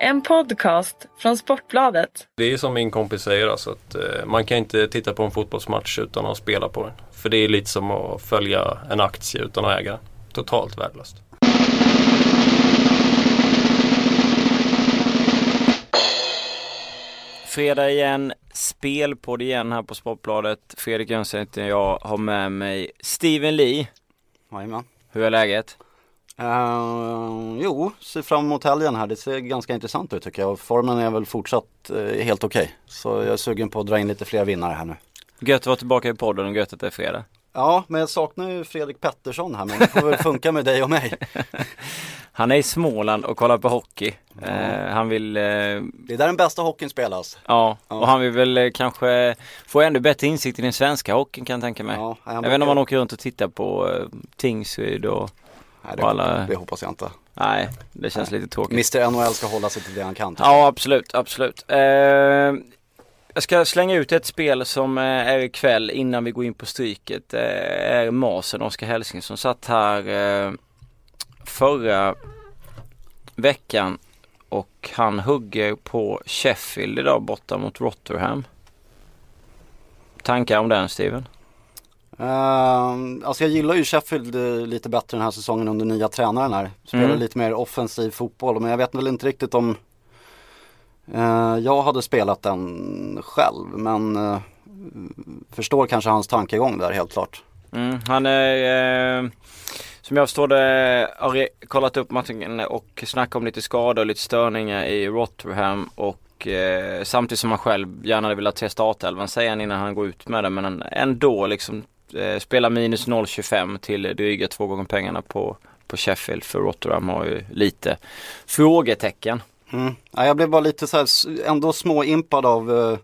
En podcast från Sportbladet. Det är som min kompis säger alltså att eh, man kan inte titta på en fotbollsmatch utan att spela på den. För det är lite som att följa en aktie utan att äga. Totalt värdelöst. Fredag igen, spelpodd igen här på Sportbladet. Fredrik Jönsson heter jag, har med mig Steven Lee. Jajamän. Hur är läget? Uh, jo, ser fram emot helgen här. Det ser ganska intressant ut tycker jag. Formen är väl fortsatt uh, helt okej. Okay. Så jag är sugen på att dra in lite fler vinnare här nu. Gött att vara tillbaka i podden och gött att det är fredag. Ja, men jag saknar ju Fredrik Pettersson här. Men det får väl funka med dig och mig. Han är i Småland och kollar på hockey. Ja. Uh, han vill... det är där den bästa hockeyn spelas. Ja, ja. och han vill väl kanske få ännu bättre insikt i den svenska hockeyn kan jag tänka mig. Ja, vet inte om han åker runt och tittar på Tingsryd och Nej, det, alla... det hoppas jag inte. Nej, det känns Nej. lite tråkigt. Mr NHL ska hålla sig till det han kan. Ja, absolut, absolut. Eh, jag ska slänga ut ett spel som är ikväll innan vi går in på stryket. Det är Masen, Oskar Hälsing som satt här eh, förra veckan och han hugger på Sheffield idag borta mot Rotherham. Tankar om den Steven? Uh, alltså jag gillar ju Sheffield uh, lite bättre den här säsongen under nya tränaren här. Spelar mm. lite mer offensiv fotboll men jag vet väl inte riktigt om uh, jag hade spelat den själv men uh, förstår kanske hans tankegång där helt klart. Mm, han är eh, som jag förstår det har kollat upp matchen och snackat om lite skador och lite störningar i Rotherham och eh, samtidigt som han själv gärna vill ha tre startelvan säger han innan han går ut med det men ändå liksom eh, spela minus 0,25 till dryga två gånger pengarna på, på Sheffield för Rotterdam har ju lite frågetecken. Mm. Ja, jag blev bara lite så här, ändå småimpad av uh,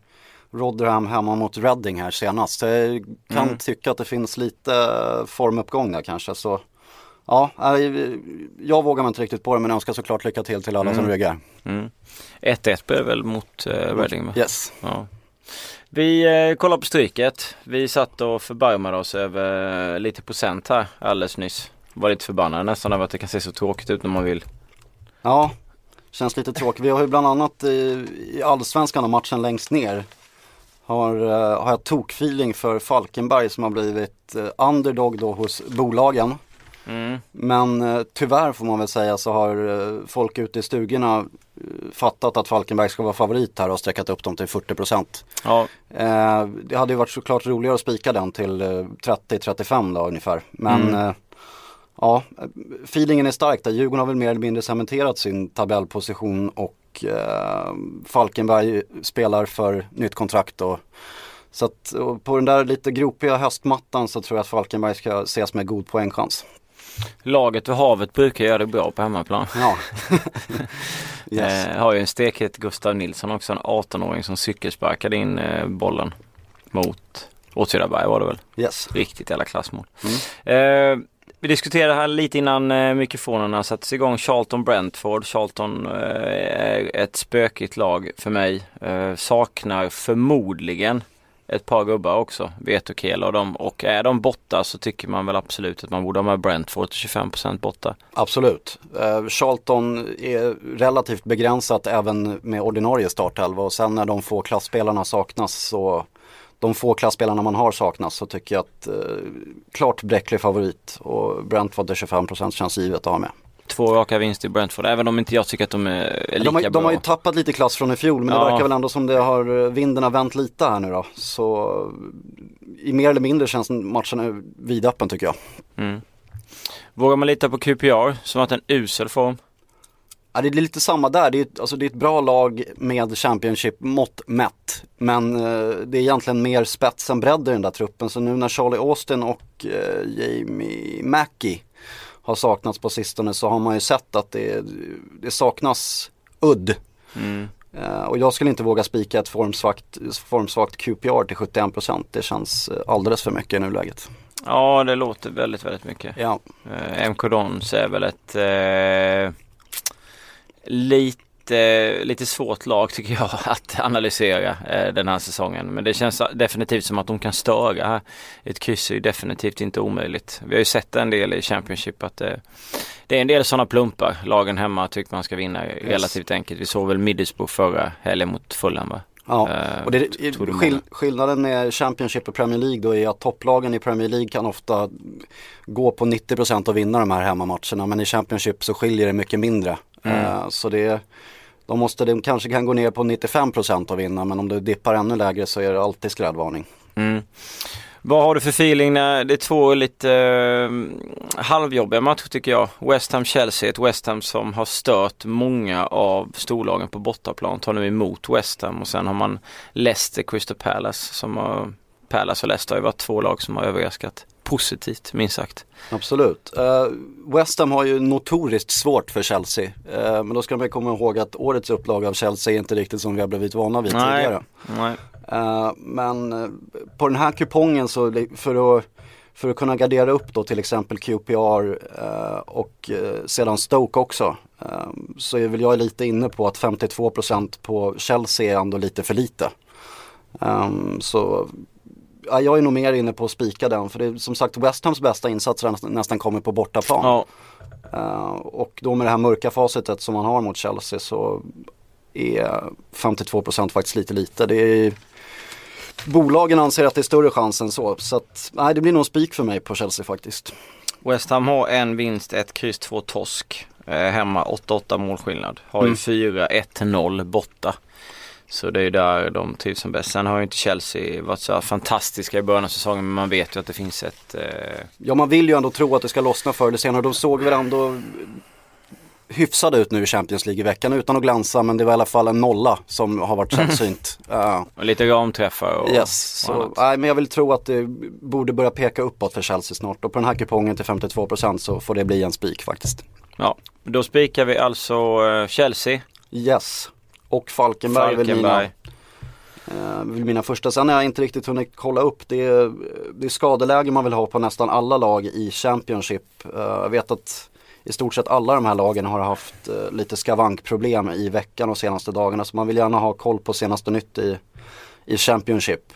Rotherham hemma mot Reading här senast. Jag kan mm. tycka att det finns lite formuppgång där kanske. Så ja, jag vågar mig inte riktigt på det men önskar såklart lycka till till alla mm. som ryggar. 1-1 mm. blev väl mot uh, Reading? Yes. Ja. Vi eh, kollar på stryket. Vi satt och förbarmade oss över lite procent här alldeles nyss. Var lite förbannade nästan över att det kan se så tråkigt ut när man vill. Ja, känns lite tråkigt. Vi har ju bland annat i, i allsvenskan och matchen längst ner har, uh, har jag tokfeeling för Falkenberg som har blivit uh, underdog då hos bolagen. Mm. Men tyvärr får man väl säga så har folk ute i stugorna fattat att Falkenberg ska vara favorit här och sträckat upp dem till 40 procent. Ja. Eh, det hade ju varit såklart roligare att spika den till 30-35 eh, då ungefär. Men mm. eh, ja, feelingen är stark där. Djurgården har väl mer eller mindre cementerat sin tabellposition och eh, Falkenberg spelar för nytt kontrakt. Och, så att på den där lite gropiga höstmattan så tror jag att Falkenberg ska ses med god poängchans. Laget vid havet brukar göra det bra på hemmaplan. Ja. yes. eh, har ju en stekhet Gustav Nilsson också, en 18-åring som cykelsparkade in eh, bollen mot Åtvidaberg var det väl? Yes. Riktigt jävla klassmål. Mm. Eh, vi diskuterade här lite innan eh, mikrofonerna sattes igång Charlton Brentford. Charlton eh, är ett spökigt lag för mig. Eh, saknar förmodligen ett par gubbar också, Vetokela och dem. Och är de borta så tycker man väl absolut att man borde ha med Brentford till 25% borta. Absolut. Eh, Charlton är relativt begränsat även med ordinarie startelva och sen när de få klassspelarna saknas så de få klassspelarna man har saknas så tycker jag att eh, klart bräcklig favorit och Brentford till 25% känns givet att ha med. Två raka vinster i Brentford, även om inte jag tycker att de är lika de har, bra. De har ju tappat lite klass från i fjol, men ja. det verkar väl ändå som det har, vinden har vänt lite här nu då. Så i mer eller mindre känns matchen vidöppen tycker jag. Mm. Vågar man lita på QPR som har haft en usel form? Ja, det är lite samma där. Det är, alltså, det är ett bra lag med Championship-mått mätt. Men eh, det är egentligen mer spets än bredd i den där truppen. Så nu när Charlie Austin och eh, Jamie Mackie har saknats på sistone så har man ju sett att det, det saknas udd. Mm. Uh, och jag skulle inte våga spika ett formsvagt, formsvagt QPR till 71%. Det känns eh, alldeles för mycket i nuläget. Ja, det låter väldigt, väldigt mycket. Ja. Uh, MK Dons är väl ett uh, lite lite, lite svårt lag tycker jag att analysera eh, den här säsongen. Men det känns definitivt som att de kan störa. Ett kryss är ju definitivt inte omöjligt. Vi har ju sett en del i Championship att det, det är en del sådana plumpar. Lagen hemma tycker man ska vinna relativt enkelt. Vi såg väl Middlesbrough förra helgen mot Fulham va? Ja, Eh, och det, skill, skillnaden med Championship och Premier League då är att topplagen i Premier League kan ofta gå på 90% och vinna de här hemmamatcherna men i Championship så skiljer det mycket mindre. Mm. Eh, så det, de, måste, de kanske kan gå ner på 95% och vinna men om du dippar ännu lägre så är det alltid skrädvarning. Mm. Vad har du för feeling när det är två lite eh, halvjobbiga matcher tycker jag. West Ham-Chelsea, ett West Ham som har stört många av storlagen på bortaplan. Tar nu emot West Ham och sen har man Leicester, Crystal Palace som har Palace och Leicester har ju varit två lag som har överraskat positivt minst sagt. Absolut. Uh, West Ham har ju notoriskt svårt för Chelsea. Eh, men då ska man komma ihåg att årets upplaga av Chelsea är inte riktigt som vi har blivit vana vid Nej. tidigare. Nej. Eh, men på den här kupongen så för att, för att kunna gardera upp då till exempel QPR eh, och eh, sedan Stoke också. eh, så är väl jag lite inne på att 52% på Chelsea är ändå lite för lite. Så ja, jag är nog mer inne på att spika den för det är som sagt West Hams bästa insatser har nästan, nästan kommit på bortaplan. Ja. Eh, och då med det här mörka facitet som man har mot Chelsea så är 52% faktiskt lite lite. Det är, bolagen anser att det är större chans än så. Så att, nej, det blir nog spik för mig på Chelsea faktiskt. West Ham har en vinst, ett kryss, två torsk. Eh, hemma 8-8 målskillnad. Har ju Mm. 4-1-0 borta. Så det är där de trivs som bäst. Sen har ju inte Chelsea varit så här fantastiska i början av säsongen men man vet ju att det finns ett eh, Ja, man vill ju ändå tro att det ska lossna förr eller senare. De såg väl ändå hyfsade ut nu i Champions League i veckan utan att glänsa men det var i alla fall en nolla som har varit sällsynt. Eh, lite ramträffar och, Yes, och så, nej, men jag vill tro att det borde börja peka uppåt för Chelsea snart och på den här kupongen till 52% så får det bli en spik faktiskt. Ja, då spikar vi alltså eh, Chelsea, Yes, och Falkenberg, mina, Falkenberg. eh, väl mina första. Sen har jag inte riktigt hunnit kolla upp. Det är, det är skadeläge man vill ha på nästan alla lag i Championship. Eh, jag vet att i stort sett alla de här lagen har haft eh, lite skavankproblem i veckan och senaste dagarna. Så man vill gärna ha koll på senaste nytt i, i Championship.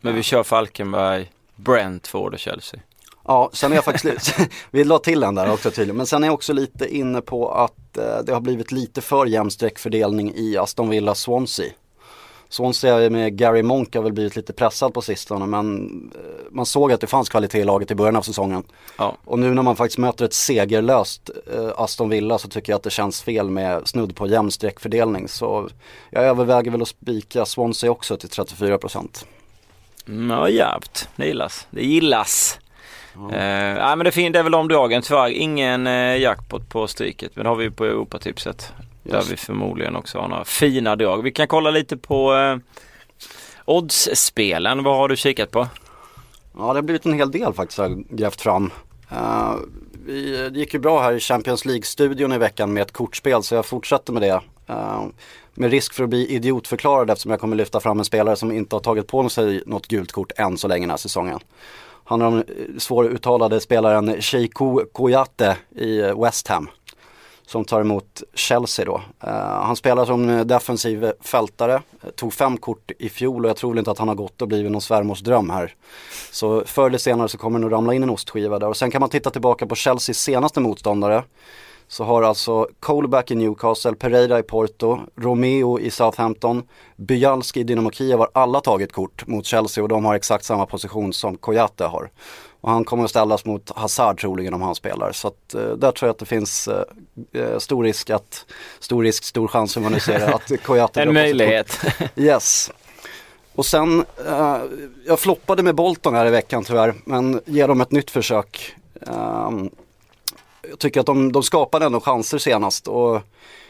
Men vi kör Falkenberg, Brentford och Chelsea. Ja, sen är jag faktiskt vi la till en där också tydligen, men sen är jag också lite inne på att eh, det har blivit lite för jämn streckfördelning i Aston Villa Swansea. Swansea med Gary Monk har väl blivit lite pressad på sistone men eh, man såg att det fanns kvalitet i laget i början av säsongen. Ja. Och nu när man faktiskt möter ett segerlöst eh, Aston Villa så tycker jag att det känns fel med snudd på jämn streckfördelning. Så jag överväger väl att spika Swansea också till 34%. Mm, Ja, jävligt. Det gillas. Det gillas. Eh, nej men det, fin- det är väl de dragen. Tyvärr ingen eh, jackpot på stryket. Men det har vi på Europatipset. Där Yes. vi förmodligen också har några fina drag. Vi kan kolla lite på eh, oddsspelen. Vad har du kikat på? Ja det har blivit en hel del faktiskt jag har grävt fram. Eh, vi, det gick ju bra här i Champions League-studion i veckan med ett kortspel så jag fortsätter med det. Eh, med risk för att bli idiotförklarad eftersom jag kommer lyfta fram en spelare som inte har tagit på sig något gult kort än så länge den här säsongen. Han är den eh, svåruttalade spelaren Sheiko Koyate i eh, West Ham. Som tar emot Chelsea då. Uh, han spelar som defensiv fältare, tog fem kort i fjol och jag tror väl inte att han har gått och blivit någon svärmors dröm här. Så förr eller senare så kommer det nog ramla in en ostskiva där. Och sen kan man titta tillbaka på Chelseas senaste motståndare. Så har alltså Colback i Newcastle, Pereira i Porto, Romeo i Southampton, Byalski i Dynamo Kiev har alla tagit kort mot Chelsea och de har exakt samma position som Kouyaté har. Och han kommer att ställas mot Hazard troligen om han spelar. Så att, eh, där tror jag att det finns eh, eh, stor risk att, stor risk, stor chans hur man nu ser det, att Kouyaté En möjlighet. Yes. Och sen, eh, jag floppade med Bolton här i veckan tyvärr, men ger dem ett nytt försök. Ehm, jag tycker att de, de skapade ändå chanser senast och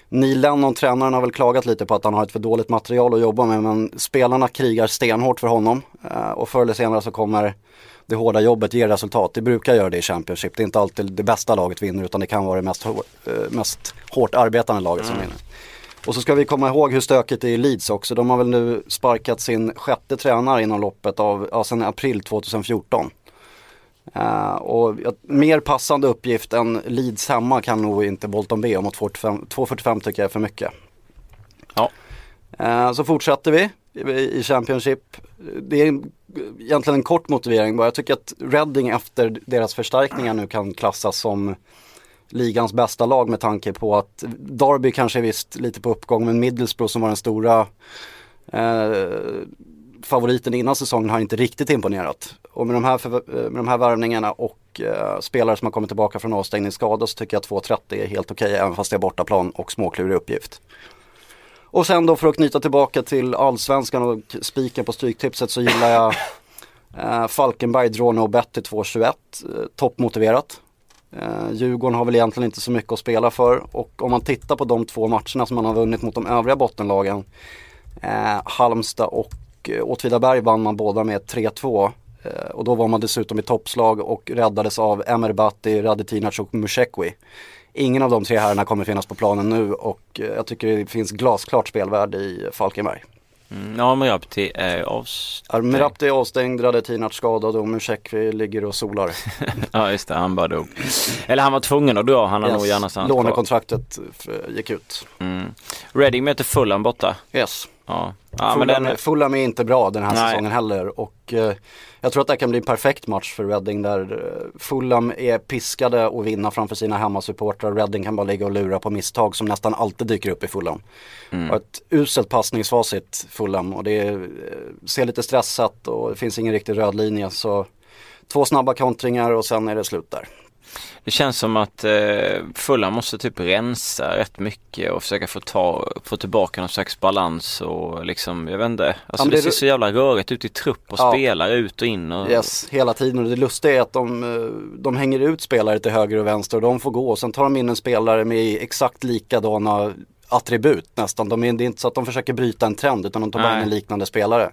Neil Lennon, tränaren, har väl klagat lite på att han har ett för dåligt material att jobba med men spelarna krigar stenhårt för honom eh, och förr eller senare så kommer det hårda jobbet ge resultat. Det brukar göra det i Championship. Det är inte alltid det bästa laget vinner utan det kan vara det mest, hår, eh, mest hårt arbetande laget som vinner. Och så ska vi komma ihåg hur stökigt det är i Leeds också. De har väl nu sparkat sin sjätte tränare inom loppet av, ja, sedan april 2014. Eh, och mer passande uppgift än Leeds hemma kan nog inte Bolton be om och 2.45 2.45 tycker jag är för mycket. Ja. Eh, så fortsätter vi i Championship. Det är en- egentligen en kort motivering bara. Jag tycker att Reading efter deras förstärkningar nu kan klassas som ligans bästa lag med tanke på att Derby kanske är visst lite på uppgång men Middlesbrough som var den stora eh, favoriten innan säsongen har inte riktigt imponerat. Och med de här, eh, med de här värvningarna och eh, spelare som har kommit tillbaka från avstängningsskada så tycker jag 2.30 är helt okej även fast det är bortaplan och småklurig uppgift. Och sen då för att knyta tillbaka till allsvenskan och spiken på stryktipset så gillar jag eh, Falkenberg Draw No Bet till 2.21, eh, toppmotiverat. Eh, Djurgården har väl egentligen inte så mycket att spela för och om man tittar på de två matcherna som man har vunnit mot de övriga bottenlagen eh, Halmstad och eh, Åtvidaberg vann man båda med 3-2 eh, och då var man dessutom i toppslag och räddades av Emer Batti, Radetinac och Musekwi. Ingen av de tre herrarna kommer finnas på planen nu och eh, jag tycker det finns glasklart spelvärde i Falkenberg. Mm, ja, Merabti är avstängd. Merabti är avstängd, Radetinac skadad och Musekwi ligger och solar. Ja, just det. Han bara dog. Eller han var tvungen att dra. Han har nog gärna stannat kvar. Lånekontraktet gick ut. Mm. Reading möter Fulham borta. Yes. Ja, ja Fulham, den... Fulham är inte bra den här Nej. säsongen heller och eh, jag tror att det här kan bli en perfekt match för Reading där eh, Fulham är piskade att vinna framför sina hemmasupportrar. Reading kan bara ligga och lura på misstag som nästan alltid dyker upp i Fulham. Mm. Har ett uselt passningsfacit Fulham och det är, eh, ser lite stressat och det finns ingen riktig röd linje så två snabba kontringar och sen är det slut där. Det känns som att eh, Fulham måste typ rensa rätt mycket och försöka få, ta, få tillbaka någon slags balans och liksom, jag vet inte. Alltså det, det- ser så jävla rörigt ut i trupp och Ja. spelar ut och in och... Yes, hela tiden och det lustiga är att de, eh, de hänger ut spelare till höger och vänster och de får gå och sen tar de in en spelare med exakt likadana attribut nästan. De är, det är inte så att de försöker bryta en trend utan de tar bara in en liknande spelare.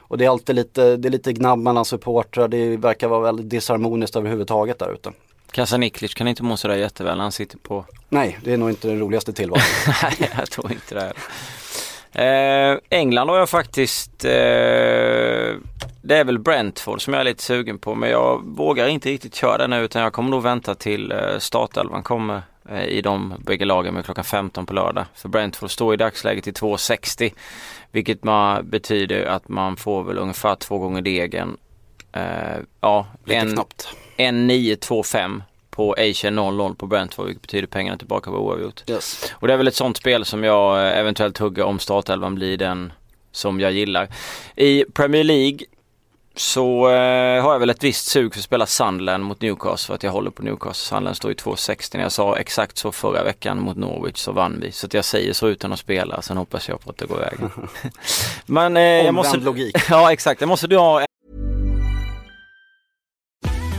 Och det är alltid lite, det är lite gnabb mellan supportrar, det verkar vara väldigt disharmoniskt överhuvudtaget där ute. Kasaniklic kan inte må sådär jätteväl han sitter på... Nej, det är nog inte den roligaste tillvaron. Nej, jag tror inte det. Eh, England har jag faktiskt, eh, det är väl Brentford som jag är lite sugen på men jag vågar inte riktigt köra den nu utan jag kommer nog vänta till eh, startelvan kommer eh, i de bägge lagen med klockan 15 på lördag. För Brentford står i dagsläget i 2,60 vilket man, betyder att man får väl ungefär två gånger degen. Eh, ja, Lite en, knappt. En 9-2-5 på Asia 0-0 på Brentford vilket betyder pengarna tillbaka på oavgjort. Yes. Och det är väl ett sånt spel som jag eh, eventuellt hugger om startelvan blir den som jag gillar. I Premier League så eh, har jag väl ett visst sug för att spela Sunderland mot Newcastle för att jag håller på Newcastle. Sunderland står i 2,60. När jag sa exakt så förra veckan mot Norwich så vann vi. Så att jag säger så utan att spela. Sen hoppas jag på att det går vägen. Men eh, jag måste... logik. Ja exakt, jag måste dra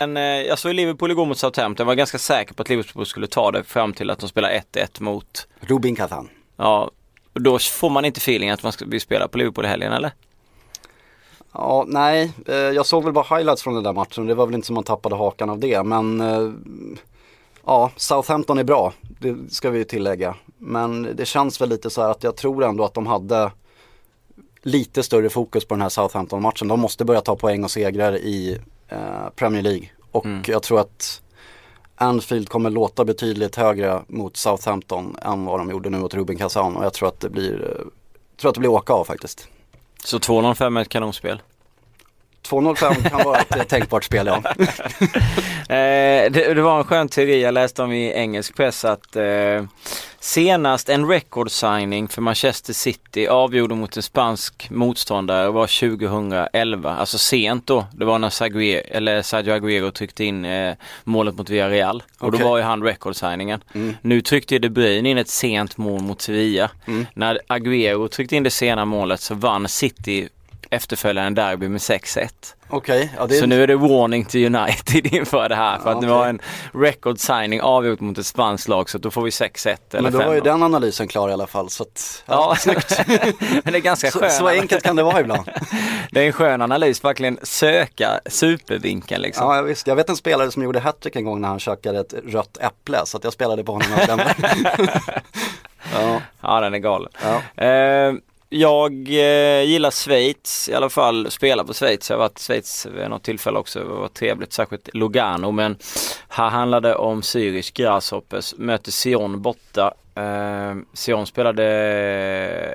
en, eh, jag såg Liverpool igår mot Southampton. Var ganska säker på att Liverpool skulle ta det fram till att de spelar 1-1 mot Rubin Kazan. Ja, och då får man inte feeling att man ska vill spela på Liverpool i helgen eller? Ja, nej, eh, jag såg väl bara highlights från den där matchen. Det var väl inte som man tappade hakan av det. Men eh, ja, Southampton är bra, det ska vi ju tillägga. Men det känns väl lite så här att jag tror ändå att de hade lite större fokus på den här Southampton-matchen. De måste börja ta poäng och segrar i eh, Premier League. Och jag tror att Anfield kommer låta betydligt högre mot Southampton än vad de gjorde nu mot Rubin Kazan. Och jag tror att det blir, eh, tror att det blir åka av faktiskt. Så 2-0-5 är ett kanonspel. 2.05 kan vara ett tänkbart spel ja. Eh, det, det var en skön teori jag läste om i engelsk press att eh, senast en record signing för Manchester City avgjorde mot en spansk motståndare var 2011. Alltså sent då. Det var när Saguer, eller Sergio Aguero tryckte in eh, målet mot Villarreal. Och Okej. då var ju han record signingen. Mm. Nu tryckte ju De Bruyne in ett sent mål mot Sevilla. Mm. När Aguero tryckte in det sena målet så vann City efterföljande derby med 6-1. Okej, ja, det Så nu är det warning till United inför det här. För Ja, att nu okej. har en record signing avgjort mot ett spanskt lag så då får vi 6-1 eller Men då var ju 5-0. den analysen klar i alla fall. Så att, Ja, snyggt. Men det är ganska så, skönt. så enkelt kan det vara ibland. Det är en skön analys, verkligen söka supervinkeln liksom. Ja, visst. Jag vet en spelare som gjorde hattrick en gång när han käkade ett rött äpple. Så att jag spelade på honom. ja, Ja, den är galen. ja. Eh, jag eh, gillar Schweiz, i alla fall spelar på Schweiz. Jag har varit i Schweiz vid något tillfälle också, det var trevligt, särskilt Lugano. Men här handlade det om Zürich Grasshoppers, möter Sion borta. Eh, Sion spelade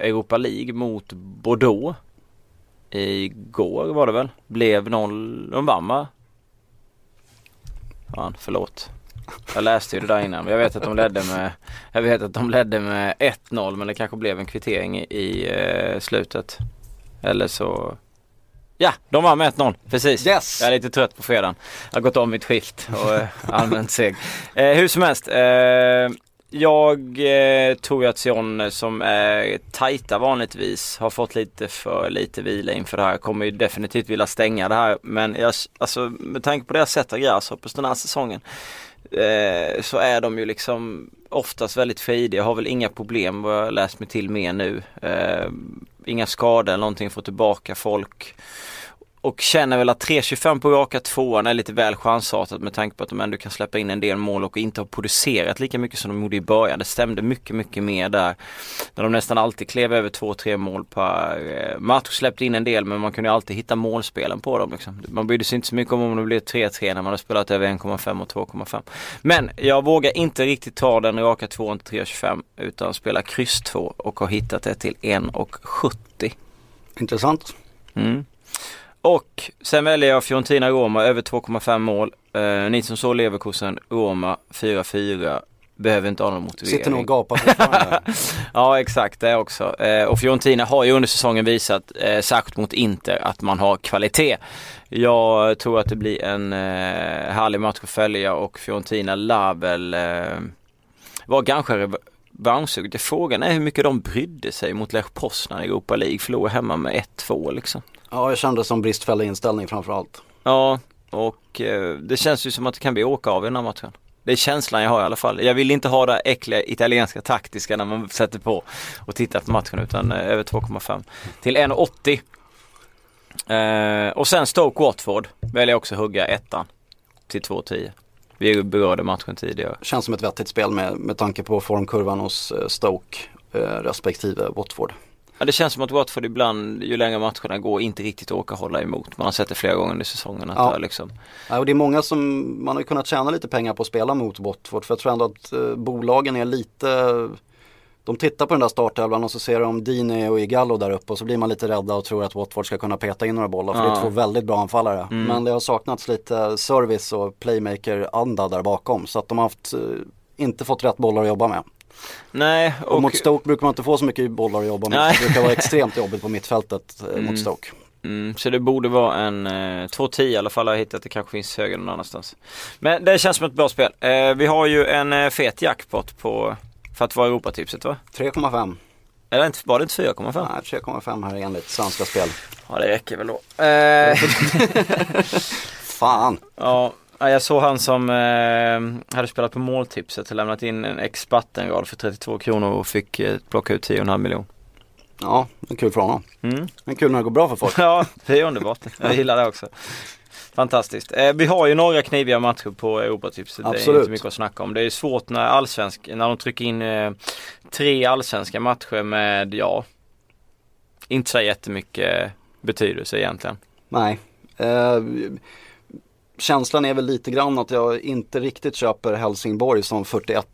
Europa League mot Bordeaux. Igår var det väl, blev noll, de vann va? Fan, förlåt. Jag läste ju det där innan. Jag vet att de ledde med, jag vet att de ledde med 1-0 men det kanske blev en kvittering i, eh, slutet. Eller så Ja, de vann med 1-0. Precis. Yes! Jag är lite trött på fredagen. Jag har gått om mitt skift och eh, allmänt seg. Eh, hur som helst. Eh, jag eh, tror ju att Sion som är tajta vanligtvis har fått lite för lite vila inför det här. Kommer ju definitivt vilja stänga det här. Men jag, alltså, med tanke på deras sätt att Grasshoppers den här säsongen eh, så är de ju liksom oftast väldigt frejdiga. Har väl inga problem vad jag läst mig till mer nu. Eh, inga skador eller någonting, få tillbaka folk. Och känner väl att 3.25 på raka tvåan är lite väl chansartat med tanke på att de ändå kan släppa in en del mål och inte har producerat lika mycket som de gjorde i början. Det stämde mycket, mycket mer där. När de nästan alltid klev över 2-3 mål per eh, match. Släppte in en del men man kunde ju alltid hitta målspelen på dem. Liksom. Man brydde sig inte så mycket om om det blev 3-3 när man har spelat över 1,5 och 2,5. Men jag vågar inte riktigt ta den raka tvåan till 3.25 utan spela kryss 2 och har hittat det till 1,70. Intressant. Mm. Och sen väljer jag Fiorentina Roma över 2,5 mål. Eh, ni som såg Leverkusen Roma 4-4 behöver inte ha någon motivering. Sitter nog och gapar fortfarande. Ja exakt det också. Eh, och Fiorentina har ju under säsongen visat, eh, särskilt mot Inter, att man har kvalitet. Jag tror att det blir en eh, härlig match att följa och Fiorentina lär väl eh, vara ganska revanschsugna. Frågan är hur mycket de brydde sig mot Lech Poznan i Europa League. Förlorade hemma med 1-2 liksom. Ja, jag kände som bristfällig inställning framförallt. Ja, och eh, det känns ju som att det kan bli åka av i den här matchen. Det är känslan jag har i alla fall. Jag vill inte ha det äckliga italienska taktiska när man sätter på och tittar på matchen utan eh, över 2,5 till 1,80. Eh, och sen Stoke Watford väljer jag också hugga ettan till 2,10. Vi berörde matchen tidigare. Känns som ett vettigt spel med, med tanke på formkurvan hos eh, Stoke eh, respektive Watford. Ja, det känns som att Watford ibland, ju längre matcherna går, inte riktigt orkar hålla emot. Man har sett det flera gånger under säsongen. Att Ja. det liksom, Ja, och det är många som, man har ju kunnat tjäna lite pengar på att spela mot Watford för jag tror ändå att eh, bolagen är lite de tittar på den där startelvan och så ser de Dini och Igallo där uppe och så blir man lite rädda och tror att Watford ska kunna peta in några bollar för det Ja. är två väldigt bra anfallare. Mm. Men det har saknats lite service och playmaker-anda där bakom så att de har haft, eh, inte fått rätt bollar att jobba med. Nej, Och, och, mot Stoke brukar man inte få så mycket bollar att jobba med. Nej. Det brukar vara extremt jobbigt på mittfältet eh, Mm. mot Stoke. Mm, så det borde vara en eh, 2-10 i alla fall har jag hittat. Det kanske finns högre någon annanstans. Men det känns som ett bra spel. Eh, vi har ju en eh, fet jackpot på för att vara Europatipset va? 3,5. Eller inte, var det inte 4,5? Nej, 3,5 här enligt Svenska Spel. Ja det räcker väl då. Eh, Fan. ja, ja, jag såg han som eh, hade spelat på måltipset och lämnat in en expertenrad för 32 kronor och fick eh, plocka ut 10,5 miljon. Ja, det är kul för honom. Mm. Är kul när det går bra för folk. Ja, det är underbart. Jag gillar det också. Fantastiskt. Eh, vi har ju några kniviga matcher på Europatipset. Det är inte mycket att snacka om. Det är svårt när allsvensk, när de trycker in eh, tre allsvenska matcher med, ja, inte så jättemycket betydelse egentligen. Nej. Eh, känslan är väl lite grann att jag inte riktigt köper Helsingborg som 41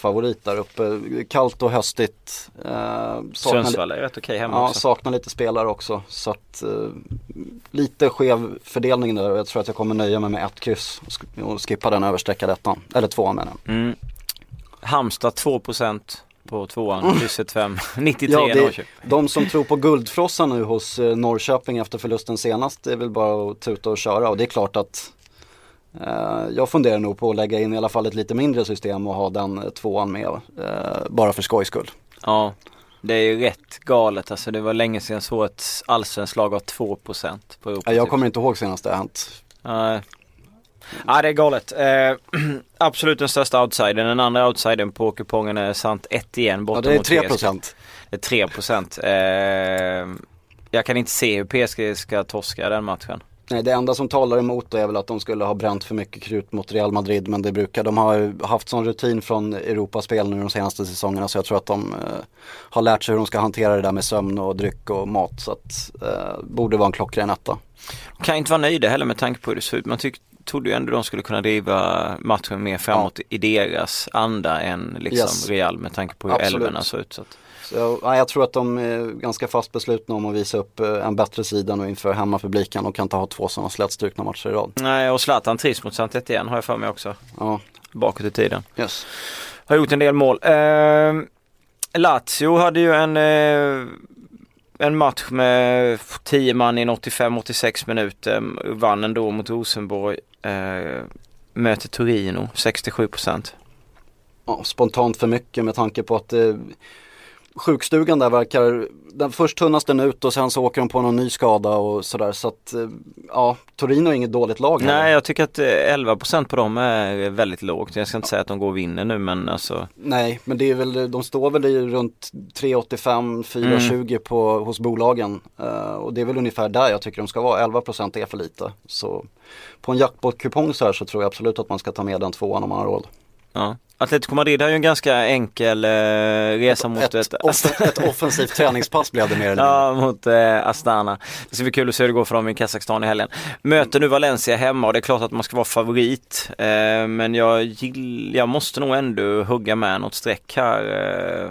favorit där uppe. Kallt och höstigt. Eh, saknar, Sundsvall är rätt okej hemma ja, också. saknar lite spelare också. Så att eh, lite skev fördelning där och jag tror att jag kommer nöja mig med ett kryss och skippa den överstreckade ettan. Eller tvåan menar jag. Mm. Halmstad 2% på tvåan, krysset 5, 93 Ja, det- Norrköping. De som tror på guldfrossan nu hos eh, Norrköping efter förlusten senast det är väl bara att tuta och köra och det är klart att eh, jag funderar nog på att lägga in i alla fall ett lite mindre system och ha den eh, tvåan med eh, bara för skojs skull. Ja. Det är ju rätt galet alltså. Det var länge sedan jag såg ett allsvenskt lag av 2% på Europa. Ja, jag kommer inte ihåg senast det har hänt. Nej. Ja det är galet. Eh, absolut den största outsidern. Den andra outsidern på kupongen är sant 1 igen borta Ja, det är mot 3 PSG. procent. Det är 3 procent. Eh, jag kan inte se hur PSG ska torska den matchen. Nej, det enda som talar emot det är väl att de skulle ha bränt för mycket krut mot Real Madrid. Men det brukar, de har haft sån rutin från Europaspel nu de senaste säsongerna. Så jag tror att de eh, har lärt sig hur de ska hantera det där med sömn och dryck och mat. Så att, eh, borde vara en klockren etta. Kan inte vara nöjda heller med tanke på hur det ser ut. Man tyck, trodde ju ändå de skulle kunna driva matchen mer framåt i deras anda än liksom Yes. Real med tanke på hur Absolut. älvorna såg ut. Så att, Så jag, ja, jag tror att de är ganska fast beslutna om att visa upp eh, en bättre sida nu inför hemmapubliken och kan inte ha två sådana slätstrukna matcher i rad. nej och Zlatan trivs mot Sant igen har jag för mig också. Ja, Bakåt i tiden. yes. Har gjort en del mål. Eh, Lazio hade ju en, eh, en match med 10 man i en 85-86 minuter. Vann ändå mot Rosenborg. Eh, möter Torino 67%. Ja, spontant för mycket med tanke på att eh, sjukstugan där verkar, den först tunnas den ut och sen så åker de på någon ny skada och sådär. Så att eh, ja, Torino är inget dåligt lag. heller. Nej jag tycker att eh, 11% på dem är väldigt lågt. Jag ska inte säga att de går och vinner nu men alltså. Nej, men det är väl, de står väl i runt 3,85, 4,20 på, hos bolagen. Eh, och det är väl ungefär där jag tycker de ska vara. 11% är för lite. Så på en jackpot-kupong så här så tror jag absolut att man ska ta med den tvåan om man har råd. Ja. Atletico Madrid har ju en ganska enkel eh, resa mot ett, ett, off- ett offensivt träningspass blev det mer eller mindre. Ja, mot eh, Astana. Det ska bli kul att se hur det går för dem i Kazakstan i helgen. Möter nu Valencia hemma och det är klart att man ska vara favorit. Eh, men jag, gill, jag måste nog ändå hugga med något streck här. Eh,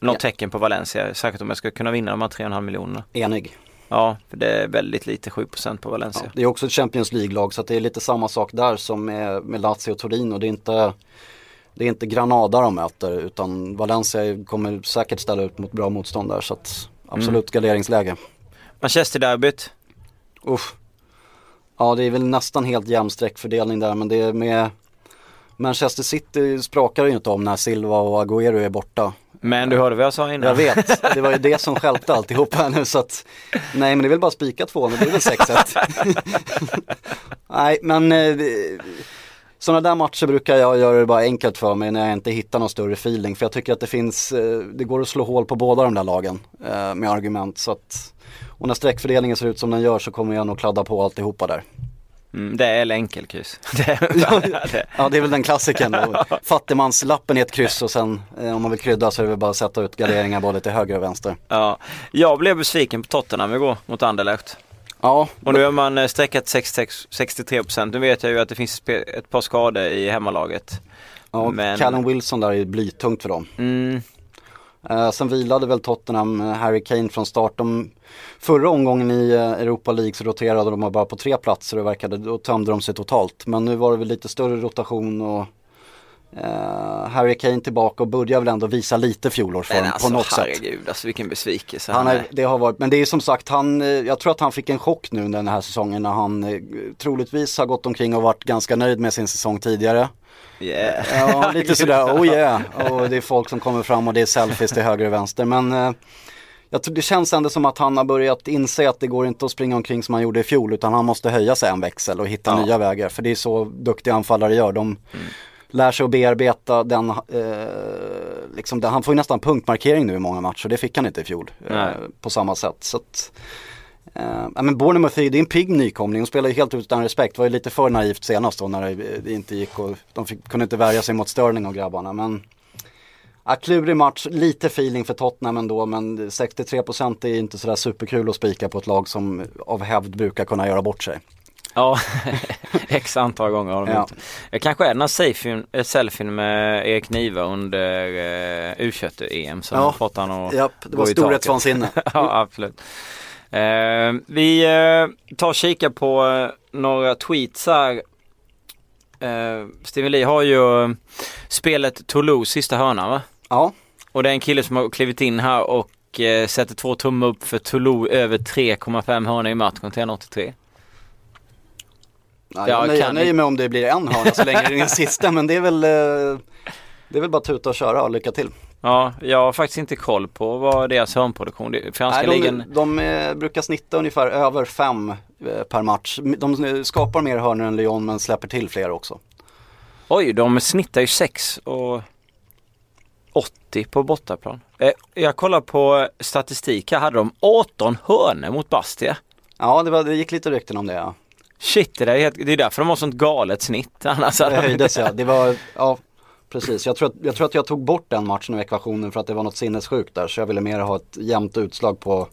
något Ja. tecken på Valencia, särskilt om jag ska kunna vinna de här 3,5 miljonerna. Enig. Ja, för det är väldigt lite, 7% på Valencia. Ja, det är också ett Champions League-lag så det är lite samma sak där som med, med Lazio och Torino. Det är, inte, det är inte Granada de möter utan Valencia kommer säkert ställa ut mot bra motstånd där så att absolut garderingsläge. Manchester-derbyt. Uff. Ja det är väl nästan helt jämn streckfördelning där men det är med Manchester City sprakar ju inte om när Silva och Agüero är borta. Men du hörde vad jag sa innan. Jag vet, det var ju det som stjälpte alltihop här nu så att Nej men det är väl bara spika två, det är väl 6-1 Nej men eh, Sådana där matcher brukar jag göra det bara enkelt för mig när jag inte hittar någon större feeling för jag tycker att det finns eh, Det går att slå hål på båda de där lagen eh, med argument så att Och när streckfördelningen ser ut som den gör så kommer jag nog kladda på alltihopa där Mm, det är enkelkryss. Är, det. Ja det är väl den klassiken då. Fattigmanslappen i ett kryss och sen eh, om man vill krydda så är det väl bara att sätta ut garderingar både till höger och vänster Ja. Jag blev besviken på Tottenham igår mot Anderlecht. Ja, Och nu har man eh, sträckat 66 63%. Nu vet jag ju att det finns ett par skador i hemmalaget. ja Men- Callum Wilson där är blytungt för dem Mm, Eh, sen vilade väl Tottenham eh, Harry Kane från start. De, förra omgången i eh, Europa League så roterade de bara på tre platser och verkade, då tömde de sig totalt. Men nu var det väl lite större rotation och eh, Harry Kane tillbaka och börjar väl ändå visa lite fjolårsform alltså på något sätt. herregud, alltså vilken besvikelse Han är, det har varit, men det är som sagt, han, eh, jag tror att han fick en chock nu den här säsongen när han eh, troligtvis har gått omkring och varit ganska nöjd med sin säsong tidigare. Yeah. Ja, lite sådär, oh yeah. Och det är folk som kommer fram och det är selfies till höger och vänster. Men eh, jag tror det känns ändå som att han har börjat inse att det går inte att springa omkring som han gjorde i fjol. Utan han måste höja sig en växel och hitta Ja. nya vägar. För det är så duktiga anfallare gör. De lär sig att bearbeta den, eh, liksom, han får ju nästan punktmarkering nu i många matcher. Det fick han inte i fjol. Eh, på samma sätt. Så att, Eh, men Bournemouth är det är en pigg nykomling, de spelar ju helt utan respekt. Det var ju lite för naivt senast då när det, det inte gick och de fick, kunde inte värja sig mot Sterling och grabbarna. Men ja, klurig match, lite feeling för Tottenham ändå men 63% är inte sådär superkul att spika på ett lag som av hävd brukar kunna göra bort sig. Ja, x antal gånger har de Ja. gjort. Det kanske är den här selfien, eh, med Erik Niva under eh, U21-EM som Ja. fått han att Japp, det var storhetsvansinne. ja, absolut. Eh, vi eh, tar och kikar på eh, några tweets här. Steven Lee har ju spelet Toulouse sista hörnan va? Ja, Och det är en kille som har klivit in här och sätter två tummar upp för Toulouse över 3,5 hörnor i matchen till 1,83. Ja Ja, jag, nöjer, jag nöjer mig om det blir en hörna så länge det är den sista men det är väl eh, Det är väl bara tuta och köra och lycka till. Ja, jag har faktiskt inte koll på vad deras hörnproduktion är. Franska Nej, ligan. de, de eh, brukar snitta ungefär över fem eh, per match. De skapar mer hörnor än Lyon men släpper till fler också. Oj, de snittar ju 6 och 80 på bortaplan. Jag kollar på statistik här. Hade de 18 hörnor mot Bastia. Ja, det, var, det gick lite rykten om det ja. Shit, det, är helt, det är därför de har sånt galet snitt. Annars Det höjdes ja. Det var, ja precis. Jag tror, att, jag tror att jag tog bort den matchen ur ekvationen för att det var något sinnessjukt där. Så jag ville mer ha ett jämnt utslag på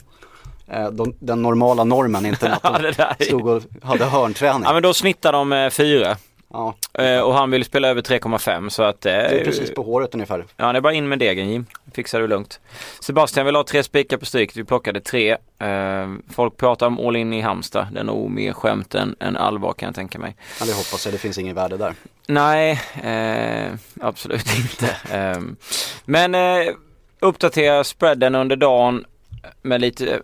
eh, de, den normala normen, inte att de där stod och hade hörnträning. Ja men då snittar de eh, 4 Ja, eh, och han vill spela över 3,5 så att eh, det är precis på håret ungefär. Ja det är bara in med degen Jim. Fixar du lugnt. Sebastian vill ha tre spikar på stryket. Vi plockade tre. Eh, folk pratar om all in i Halmstad. Det är nog mer skämt än, än allvar kan jag tänka mig. Ja, det hoppas jag, det finns ingen värde där. Nej, eh, absolut inte. Men uppdatera spreaden under dagen med lite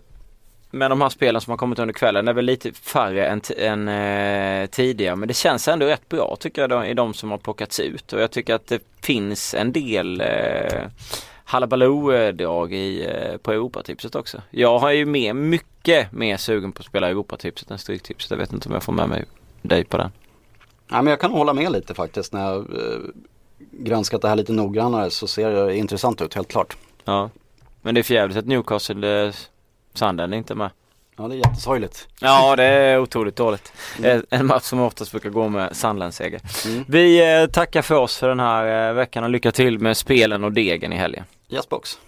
med de här spelen som har kommit under kvällen. Det är väl lite färre än, än eh, tidigare men det känns ändå rätt bra tycker jag då, i de som har plockats ut och jag tycker att det finns en del eh, Hallabaloo-drag i, eh, på Europatipset också. Jag har ju mer, mycket mer sugen på att spela Europatipset än Stryktipset. Jag vet inte om jag får med mig dig på den. Ja, men jag kan hålla med lite faktiskt när jag eh, granskat det här lite noggrannare så ser det intressant ut helt klart. Ja. Men det är för jävligt att Newcastle eh, Sanden är inte med. Ja det är jättesorgligt. Ja det är otroligt dåligt. Eh, En match som oftast brukar gå med Sandlandsseger. Mm. Vi eh, tackar för oss för den här eh, veckan och lycka till med spelen och degen i helgen. Yes box.